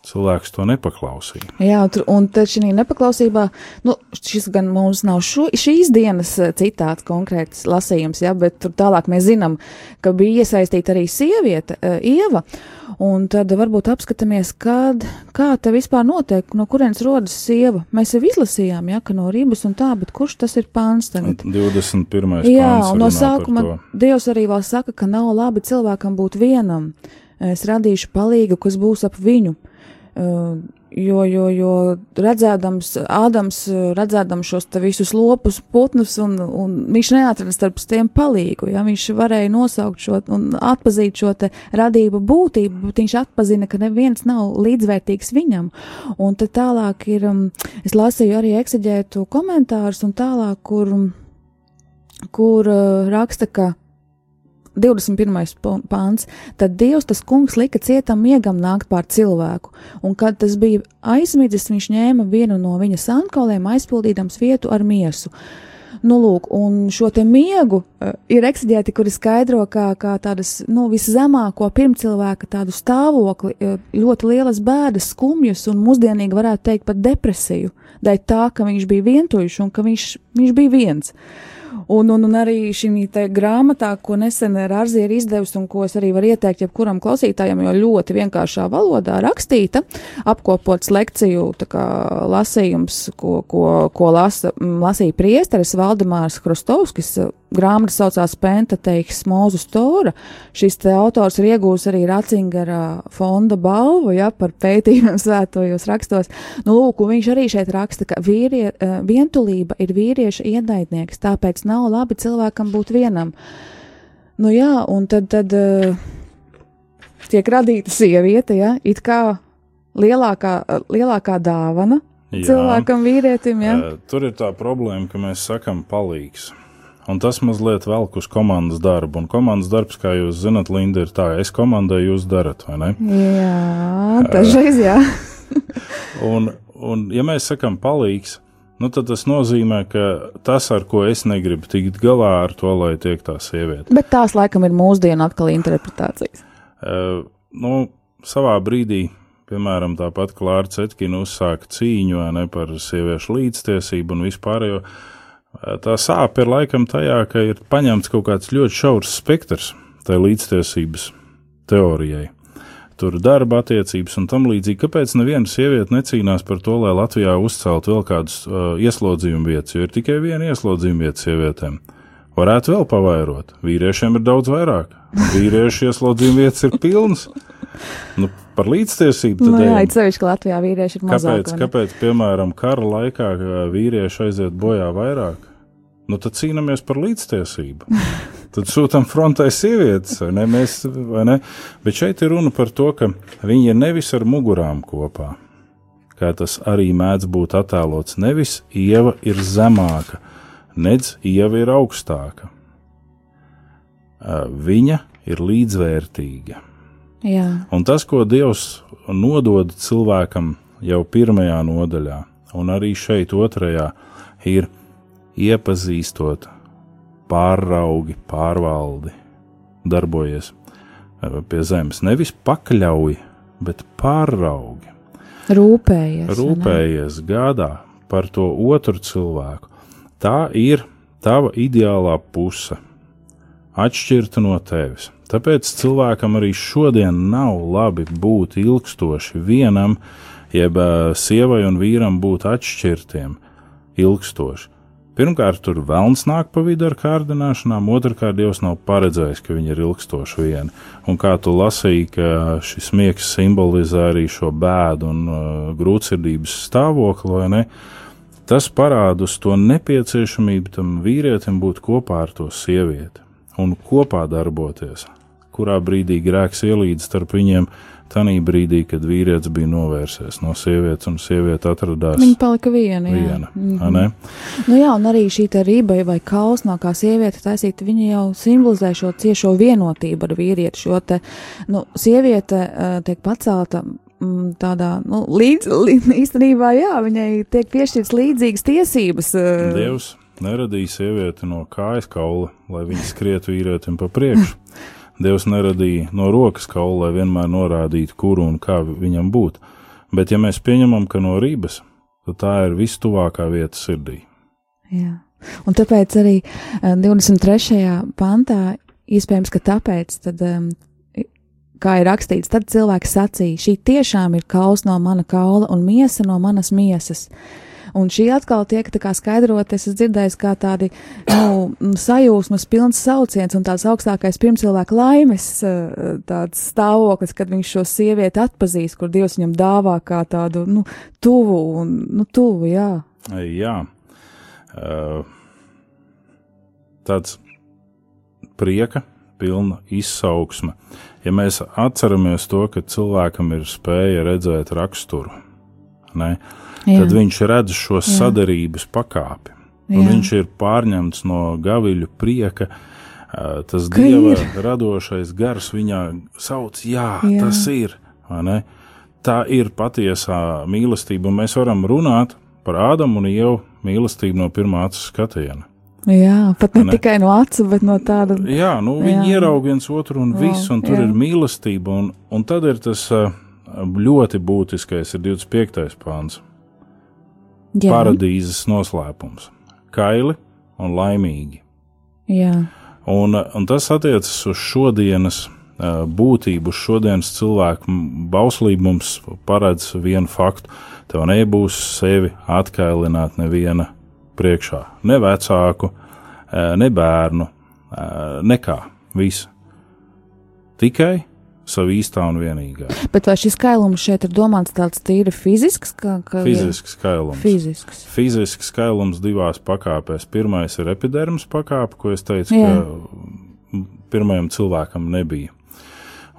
Cilvēks to nepaklausīja. Jā, un šī nepaklausībā, nu, šis gan mums nav šo, šīs dienas eh, citāts konkrēts lasījums, jā, bet tur tālāk mēs zinām, ka bija iesaistīta arī sieviete, uh, Ieva, un tad varbūt apskatāmies, kad, kā te vispār notiek, no kurienes rodas sieva. Mēs jau izlasījām, jā, ka no rības un tā, bet kurš tas ir pāns tagad? 21. Jā, un no sākuma. Dievs arī vēl saka, ka nav labi cilvēkam būt vienam. Es radīšu palīgu, kas būs ap viņu. Jo, jo, jo redzēdams, Ādams, redzēdams šos visus lopus, putnus, un, un viņš neatrada starp tiem palīgu, ja viņš varēja nosaukt šo un atpazīt šo radību būtību, bet viņš atpazina, ka neviens nav līdzvērtīgs viņam. Un tad tālāk ir, es lasīju arī ekseģētu komentārus un tālāk, kur, kur raksta, ka 21. po- pāns, tad Dievs tas kungs lika cietam miegam nākt pār cilvēku, un kad tas bija aizmidzis, viņš ņēma vienu no viņa sankauliem, aizpildīdams vietu ar miesu. Nu, lūk, un šo te miegu uh, ir eksigēti, kuri skaidro kā, kā tādas, nu, viszemāko pirmcilvēka tādu stāvokli, uh, ļoti lielas bēdas, skumjas un mūsdienīgi varētu teikt pat depresiju, dēļ tā, ka viņš bija vientuļš un ka viņš, viņš bija viens. Un, un, un arī šī grāmatā, ko nesen Rāzija ir izdevusi un ko es arī varu ieteikt jebkuram klausītājam, jo ļoti vienkāršā valodā rakstīta, apkopots lekciju kā lasījums, ko, ko, ko lasa, lasīja priesteris Valdemārs Krostovskis. Grāmata saucās Pentateiks Mūzus Tora. Šis te autors ir iegūs arī Racingera fonda balvu, ja, par pētījumiem svētojos rakstos. Nu, lūk, viņš arī šeit raksta, ka vīrie, eh, vientulība ir vīrieša ienaidnieks, tāpēc nav labi cilvēkam būt vienam. Nu jā, un tad, tad uh, tiek radīta sieviete, ja, it kā lielākā, lielākā dāvana Jā. cilvēkam, vīrietim, ja. Uh, Tur ir tā problēma, ka mēs sakām palīgs. Un tas mazliet velk uz komandas darbu. Un komandas darbs, kā jūs zinat, Linda, ir tā, es komandai jūs darat, vai ne? Jā, dažreiz jā. Un, un ja mēs sakām palīgs, nu, tad tas nozīmē, ka tas, ar ko es negribu tikt galā, ar to, lai tiek tā sieviete. Bet tās laikam ir mūsdienu atkal interpretācijas. Uh, nu, savā brīdī, piemēram, tāpat Klāra Cetkina uzsāka cīņu ne, par sieviešu līdztiesību un vispārējo. Uh, tā sāpe ir laikam tajā, ka ir paņemts kaut kāds ļoti šaurs spektrs tai līdztiesības teorijai. Tur darba attiecības un tam līdzīgi. Kāpēc neviena sieviete necīnās par to, lai Latvijā uzceltu vēl kādus uh, ieslodzījumu vietas, jo ir tikai viena ieslodzījumu vieta sievietēm? Varētu vēl pavairot. Vīriešiem ir daudz vairāk. Vīriešu ieslodzījumu vietas ir pilnas. Nu, par līdztiesību Nu, jā, it sevišķi, Latvijā vīrieši ir mazāk. Kāpēc, kāpēc, piemēram, kara laikā vīrieši aiziet bojā vairāk? Nu, tad cīnāmies par līdztiesību. Tad sūtām frontē sievietes, vai ne? Mēs, vai ne? Bet šeit ir runa par to, ka viņi ir nevis ar mugurām kopā, kā tas arī mēdz būt attēlots. Nevis ieva ir zemāka, nedz ieva ir augstāka. viņa ir līdzvērtīga. Jā. Un tas, ko Dievs nodod cilvēkam jau pirmajā nodaļā, un arī šeit otrajā, ir iepazīstot pāraugi, pārvaldi, darbojies pie zemes. Nevis pakļauj, bet pāraugi. Rūpējies. Rūpējies, gādā par to otru cilvēku. Tā ir tava ideālā puse, atšķirta no tevis. Tāpēc cilvēkam arī šodien nav labi būt ilgstoši vienam, jeb sievai un vīram būt atšķirtiem ilgstoši. Pirmkārt, tur vēlns nāk pa vidu ar kārdināšanām, otrkārt, Dievs nav paredzējis, ka viņi ir ilgstoši vieni. Un kā tu lasīji, ka šis miegs simbolizē arī šo bēdu un uh, grūtsirdības stāvokli, vai ne? Tas parāda uz to nepieciešamību tam vīrietim būt kopā ar to sievieti un kopā darboties. Kurā brīdī grēks ielīdz starp viņiem, Tanī brīdī, kad vīrietis bija novērsies no sievietes un sieviete atradās. Viņa palika viena. Viena, mm ne? Nu jā, un arī šī rība vai kausma, kā sieviete taisīta, viņa jau simbolizē šo ciešo vienotību ar vīrieti. Šo te, nu, sieviete uh, tiek pacelta mm, tādā, nu, līdz, līdz, īstenībā, jā, viņai tiek piešķirts līdzīgas tiesības. Uh, Dievs neradīja sievieti no kājas kaula, lai viņa skrietu vīrietim pa priekšu. Dievs neradīja no rokas kaulu, lai vienmēr norādītu, kuru un kā viņam būt. Bet, ja mēs pieņemam, ka no rības, tad tā ir vistuvākā vieta sirdī. Jā. Un tāpēc arī 23. pantā, iespējams, ka tāpēc, tad, kā ir rakstīts, tad cilvēks sacīja, šī tiešām ir kauls no mana kaula un miesa no manas miesas. Un šī atkal tiek skaidrot, es dzirdēju, kā tādi nu, sajūsmas pilns sauciens un tāds augstākais pirmcilvēka laimes tāds stāvoklis, kad viņš šo sievieti atpazīst, kur Dievs viņam dāvā kā tādu nu, tuvu un nu, tuvu, jā. Jā. Uh, tāds prieka pilna izaugsme. Ja mēs atceramies to, ka cilvēkam ir spēja redzēt raksturu, ne, Jā. tad viņš redz šo sadarības pakāpi. Viņš ir pārņemts no gaviļu prieka. Tas ka dieva ir. radošais gars viņā sauc, jā, jā. tas ir. Tā ir patiesā mīlestība, un mēs varam runāt par Ādamu un Ievu mīlestību no pirmā acu skatiena. Jā, pat ne, ne tikai no acu, bet no tāda. Jā, nu, viņi ieraudzīja viens otru un viss, un tur jā. ir mīlestība, un, un tad ir tas ļoti būtiskais, ir 25. pāns Jā. paradīzes noslēpums - kaili un laimīgi. Jā. Un, un tas attiecas uz šodienas būtību, uz šodienas cilvēku bauslību mums paredz vienu faktu. Tev nebūs sevi atkailināt neviena priekšā, ne vecāku, ne bērnu, nekā, viss. Tikai savu īstā un vienīgā. Bet vai šis kailums šeit ir domāts tāds tīri fizisks? Ka, ka fizisks kailums. Fizisks. Fizisks kailums divās pakāpēs. Pirmais ir epidermas pakāpe, ko es teicu, Jā. ka pirmajam cilvēkam nebija.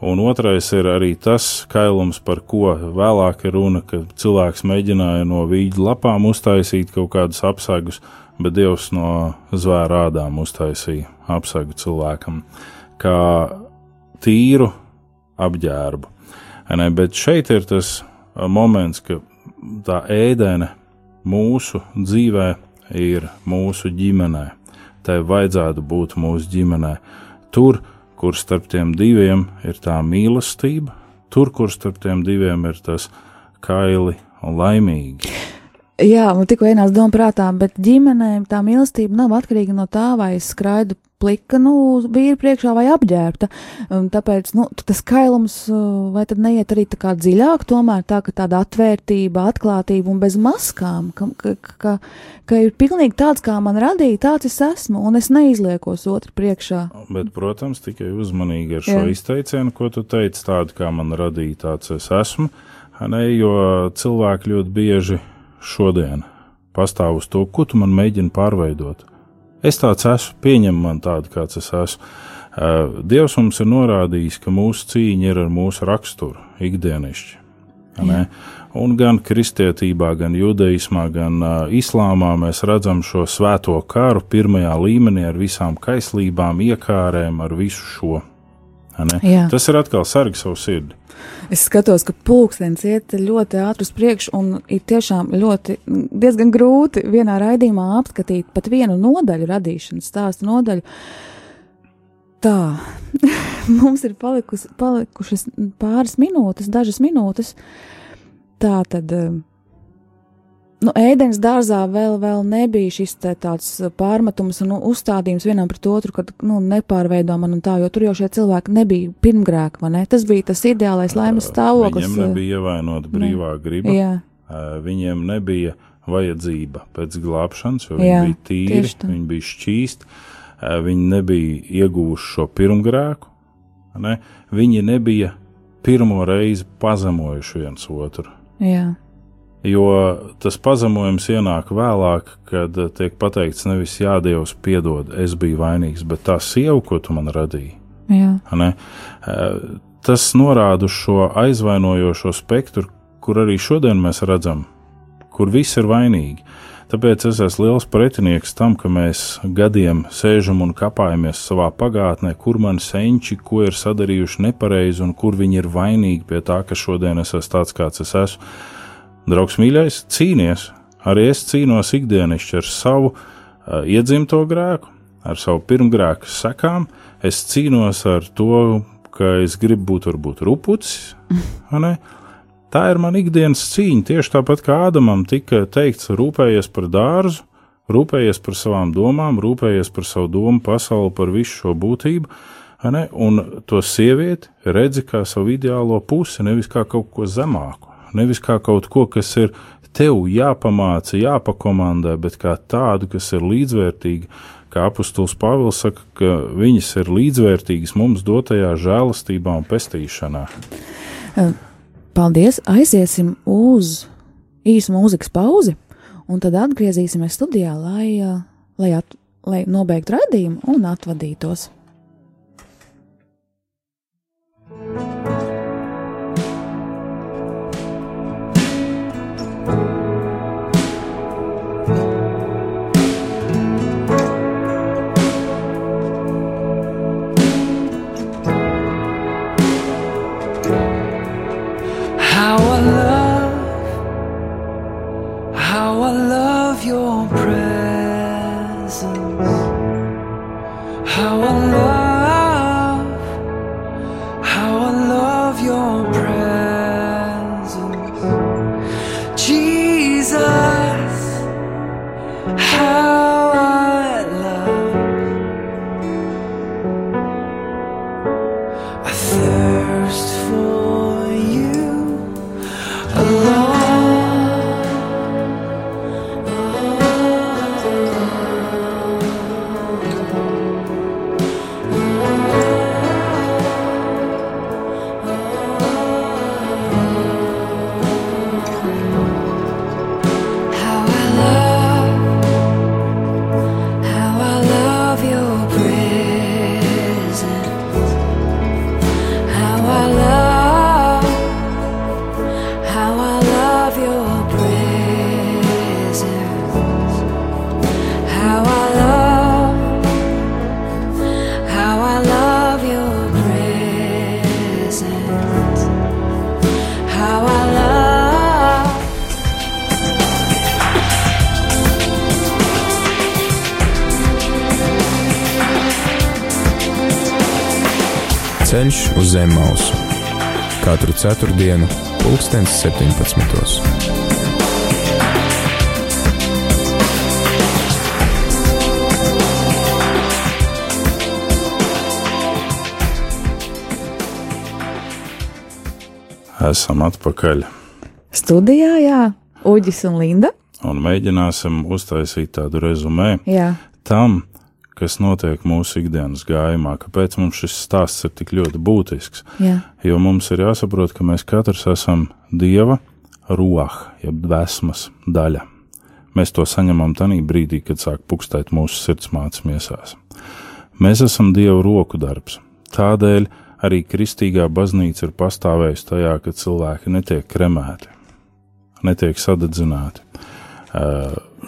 Un otrais ir arī tas kailums, par ko vēlāk ir runa, ka cilvēks mēģināja no vīģa lapām uztaisīt kaut kādus apsagus, bet Dievs no zvēra ādām uztaisīja apsagu cilvēkam. Kā tīru apģērbu. Ne, bet šeit ir tas moments, ka tā ēdene mūsu dzīvē ir mūsu ģimenē. Tai vajadzētu būt mūsu ģimenē. Tur, kur starp tiem diviem ir tā mīlestība, tur, kur starp tiem diviem ir tas kaili un laimīgi. Jā, man tikko ienāca doma prātā, bet ģimenēm tā mīlestība nav atkarīga no tā, vai es skraidu plika, nu, vīri priekšā vai apģērbta. Tāpēc, nu, tas kailums, uh, vai tad neiet arī tā kā dziļāk, tomēr tā, ka tāda atvērtība, atklātība un bez maskām, ka, ka, ka, ka ir pilnīgi tāds, kā man radīja, tāds es esmu, un es neizliekos otru priekšā. Bet, protams, tikai uzmanīgi ar šo Jā. izteicienu, ko tu teici, tādu, kā man radīja, tāds es esmu, ne, jo cilvēki ļoti bieži šodien pastāv uz to, ko tu man mēģini pārveidot. Es tāds esmu, pieņem man tādu, kāds es esmu. Dievs mums ir norādījis, ka mūsu cīņa ir ar mūsu raksturu, ikdienišķi. Un gan kristietībā, gan judaismā, gan uh, islāmā mēs redzam šo svēto karu pirmajā līmenī ar visām kaislībām, iekārēm, ar visu šo. Tas ir atkal sargi savu sirdi. Es skatos, ka pulkstenis iet ļoti ātri uz priekšu, un ir tiešām ļoti diezgan grūti vienā raidījumā apskatīt pat vienu nodaļu radīšanas stāstu nodaļu. Tā, mums ir palikus, palikušas pāris minūtes, dažas minūtes. Tā tad nu, ēdienas dārzā vēl, vēl nebija šis tāds pārmetums un nu, uzstādījums vienam pret otru, kad nu, nepārveido man un tā, jo tur jau šie cilvēki nebija pirmgrēki, vai ne? Tas bija tas ideālais laimes stāvoklis. Viņiem nebija ievainota brīvā ne. griba. Jā. Viņiem nebija vajadzība pēc glābšanas, jo viņi Jā, bija tīri, viņi bija šķīsti, viņi nebija ieguvuši šo pirmgrēku, ne? viņi nebija pirmo reizi pazemojuši viens otru. Jā jo tas pazemojums ienāk vēlāk, kad tiek pateikts nevis jā, Dievs, piedod, es biju vainīgs, bet tā sieva, ko tu man radīji. Ne? Tas norāda šo aizvainojošo spektru, kur arī šodien mēs redzam, kur viss ir vainīgi. Tāpēc es esmu liels pretinieks tam, ka mēs gadiem sēžam un kapājamies savā pagātnē, kur mani senči, ko ir sadarījuši nepareizi un kur viņi ir vainīgi pie tā, ka šodien es esmu tāds, kāds es esmu Draugs mīļais, cīnies! Arī es cīnos ikdienišķi ar savu uh, iedzimto grēku, ar savu pirmgrēku sekām. Es cīnos ar to, ka es gribu būt varbūt rupucis. Tā ir mana ikdienas cīņa. Tieši tāpat kā Ādamam tika teikts, rūpējies par dārzu, rūpējies par savām domām, rūpējies par savu domu pasauli, par visu šo būtību. Un to sievieti redzi kā savu ideālo pusi, nevis kā kaut ko zemāku nevis kā kaut ko, kas ir tev jāpamāca, jāpakomandē, bet kā tādu, kas ir līdzvērtīga. Kā apustulis Pāvils saka, ka viņas ir līdzvērtīgas mums dotajā žēlastībā un pestīšanā. Paldies! Aiziesim uz īsu mūzikas pauzi, un tad atgriezīsimies studijā, lai, lai, at, lai nobeigtu raidījumu un atvadītos. Ceļš ceturtdienu, pulkstens 17. Esam atpakaļ. Studijā, jā, Uģis un Linda. Un mēģināsim uztaisīt tādu rezumē jā. tam, kas notiek mūsu ikdienas gājumā, kāpēc mums šis stāsts ir tik ļoti būtisks. Jā. Jo mums ir jāsaprot, ka mēs katrs esam dieva roha, jeb dvēsmas daļa. Mēs to saņemam tajā brīdī, kad sāk pukstēt mūsu sirdsmātes miesās. Mēs esam dieva roku darbs. Tādēļ arī kristīgā baznīca ir pastāvējusi tajā, ka cilvēki netiek kremēti, netiek sadedzināti.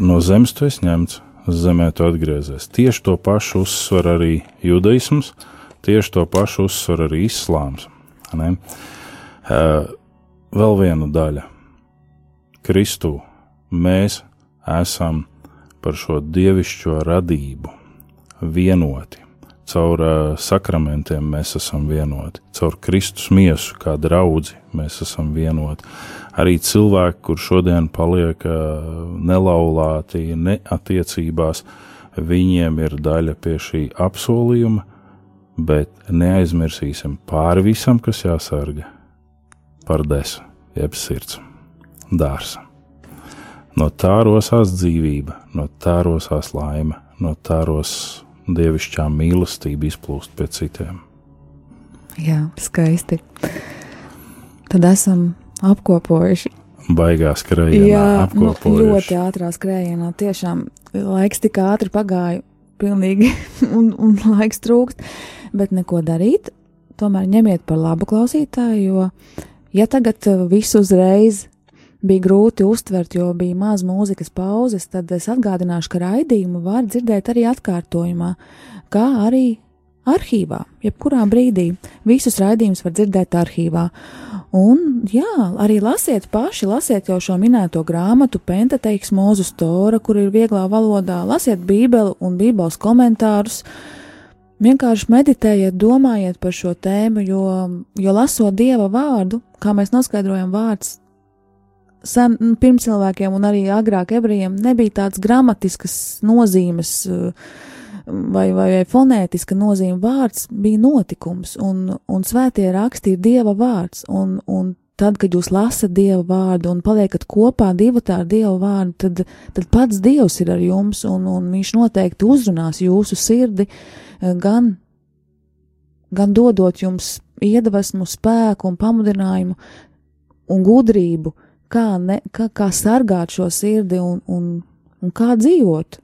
No zemes tu esi ņemts, zemē tu atgriezies. Tieši to pašu uzsver arī judaisms, tieši to pašu uzsver arī islāms. Ne? Vēl viena daļa. Kristū mēs esam par šo dievišķo radību vienoti. Caur sakramentiem mēs esam vienoti, caur Kristus miesu, kā draugi, mēs esam vienoti. Arī cilvēki, kur šodien paliek nelaulāti, neatiecībās, viņiem ir daļa pie šī apsolījuma, bet neaizmirsīsim pāri visam, kas jāsarga par desu, jeb sirds, dārsa. No tā rosās dzīvība, no tā rosās laime, no tā rosās dievišķā mīlestība izplūst pie citiem. Jā, skaisti. Tad esam apkopojuši. Baigā skrējienā, Jā, nu, apkopojuši. ļoti ātrā skrējienā. Tiešām laiks tik ātri pagāja, pilnīgi, un, un laiks trūkst. Bet neko darīt, tomēr ņemiet par labu klausītāju, jo, ja tagad uh, visu uzreiz bija grūti uztvert, jo bija maz mūzikas pauzes, tad es atgādināšu, ka raidījumu var dzirdēt arī atkārtojumā, kā arī arhīvā, jebkurā brīdī. Visus raidījumus var dzirdēt arhīvā. Un, jā, arī lasiet paši, lasiet jau šo minēto grāmatu, Pentateiks Mūzus Tora, kur ir vieglā valodā, lasiet Bībeli un Bībeles komentārus. Vienkārši meditējiet, domājiet par šo tēmu, jo, jo lasot Dieva vārdu, kā mēs noskaidrojam, vārds sen, pirms cilvēkiem un arī agrāk ebrejiem nebija tāds gramatiskas nozīmes vai, vai, vai fonētiska nozīme. Vārds bija notikums, un, un svētie raksti ir Dieva vārds. Un, un tad, kad jūs lasat Dieva vārdu un paliekat kopā divatā ar Dieva vārdu, tad, tad pats Dievs ir ar jums, un, un viņš noteikti uzrunās jūsu sirdi gan, gan dodot jums iedvesmu, spēku un pamudinājumu un gudrību kā, ne, kā, kā sargāt šo sirdi un, un, un kā dzīvot.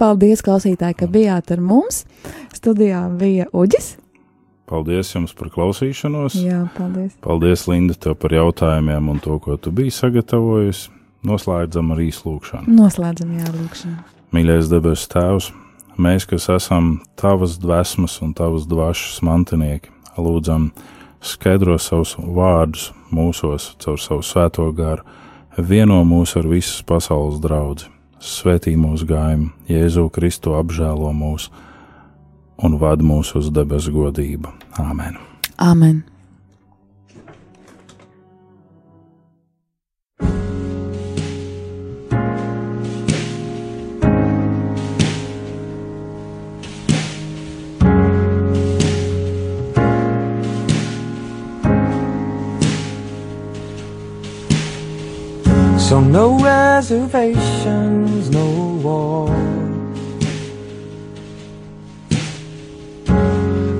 Paldies, klausītāji, ka bijāt ar mums. Studijā bija Uģis. Paldies jums par klausīšanos. Jā, paldies. Paldies, Linda, tev par jautājumiem un to, ko tu biji sagatavojusi. Noslēdzam ar īslūkšanu. Noslēdzam, jā, lūkšanu. Mīļais debesu Tēvs, mēs, kas esam Tavas dvēsmas un Tavas dvašas mantinieki, lūdzam, skaidro savus vārdus mūsos caur savu svēto garu, vieno mūs ar visas pasaules draugu, svētī mūsu gājumu, Jēzu Kristu apžēlo mūs un vada mūs uz debesu godību. Āmen! Āmen! So no reservations, no war.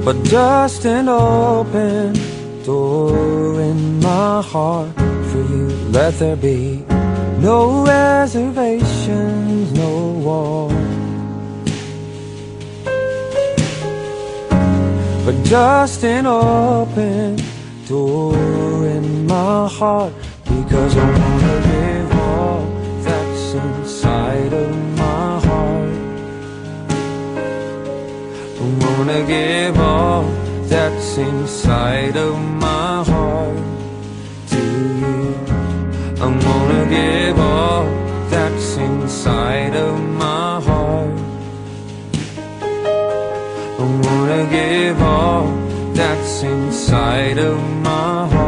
But just an open door in my heart for you. Let there be no reservations, no war. But just an open door in my heart because I I wanna give all that's inside of my heart to you. I wanna give all that's inside of my heart. I wanna give all that's inside of my heart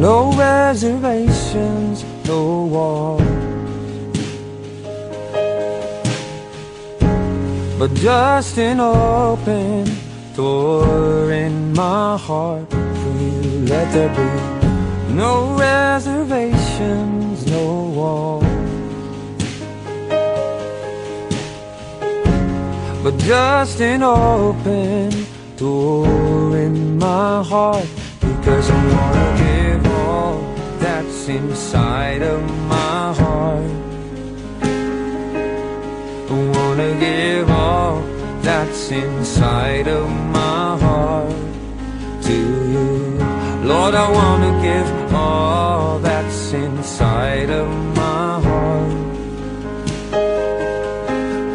no reservations, no walls. But just an open door in my heart for you. Let there be no reservations, no walls. But just an open door in my heart because I wanna inside of my heart. I wanna give all that's inside of my heart to you. Lord, I wanna give all that's inside of my heart.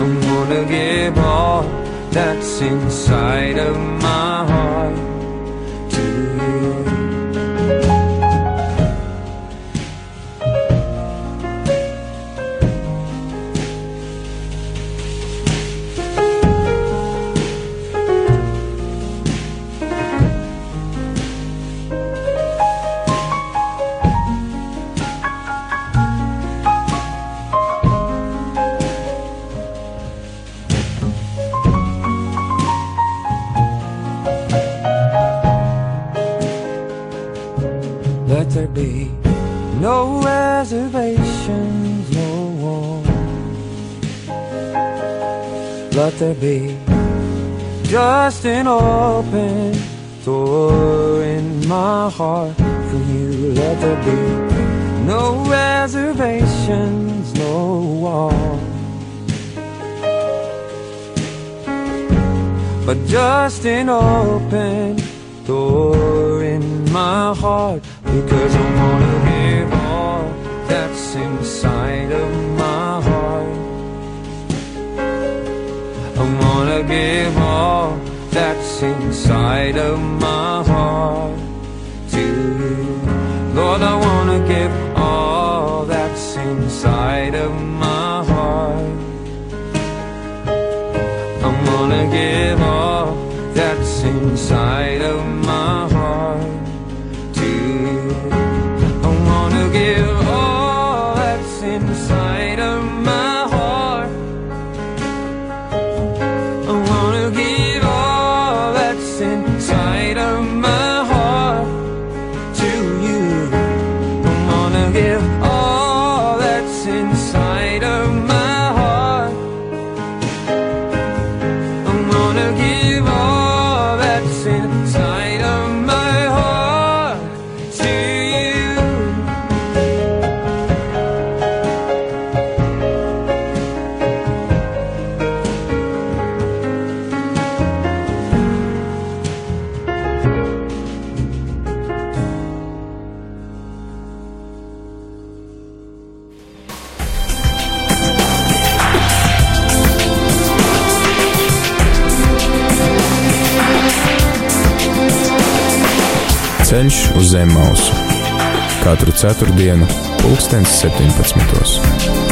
I wanna give all that's inside of my heart no reservations, no war. Let there be just an open door in my heart for you. Let there be no reservations, no wall. But just an open door in my heart because I wanna give all that's inside of my heart. I wanna give all that's inside of my heart to you. Lord, I wanna give all that's inside of my heart. I'm gonna give all that's inside of zem mausu. Katru ceturtdienu, pulkstens 17.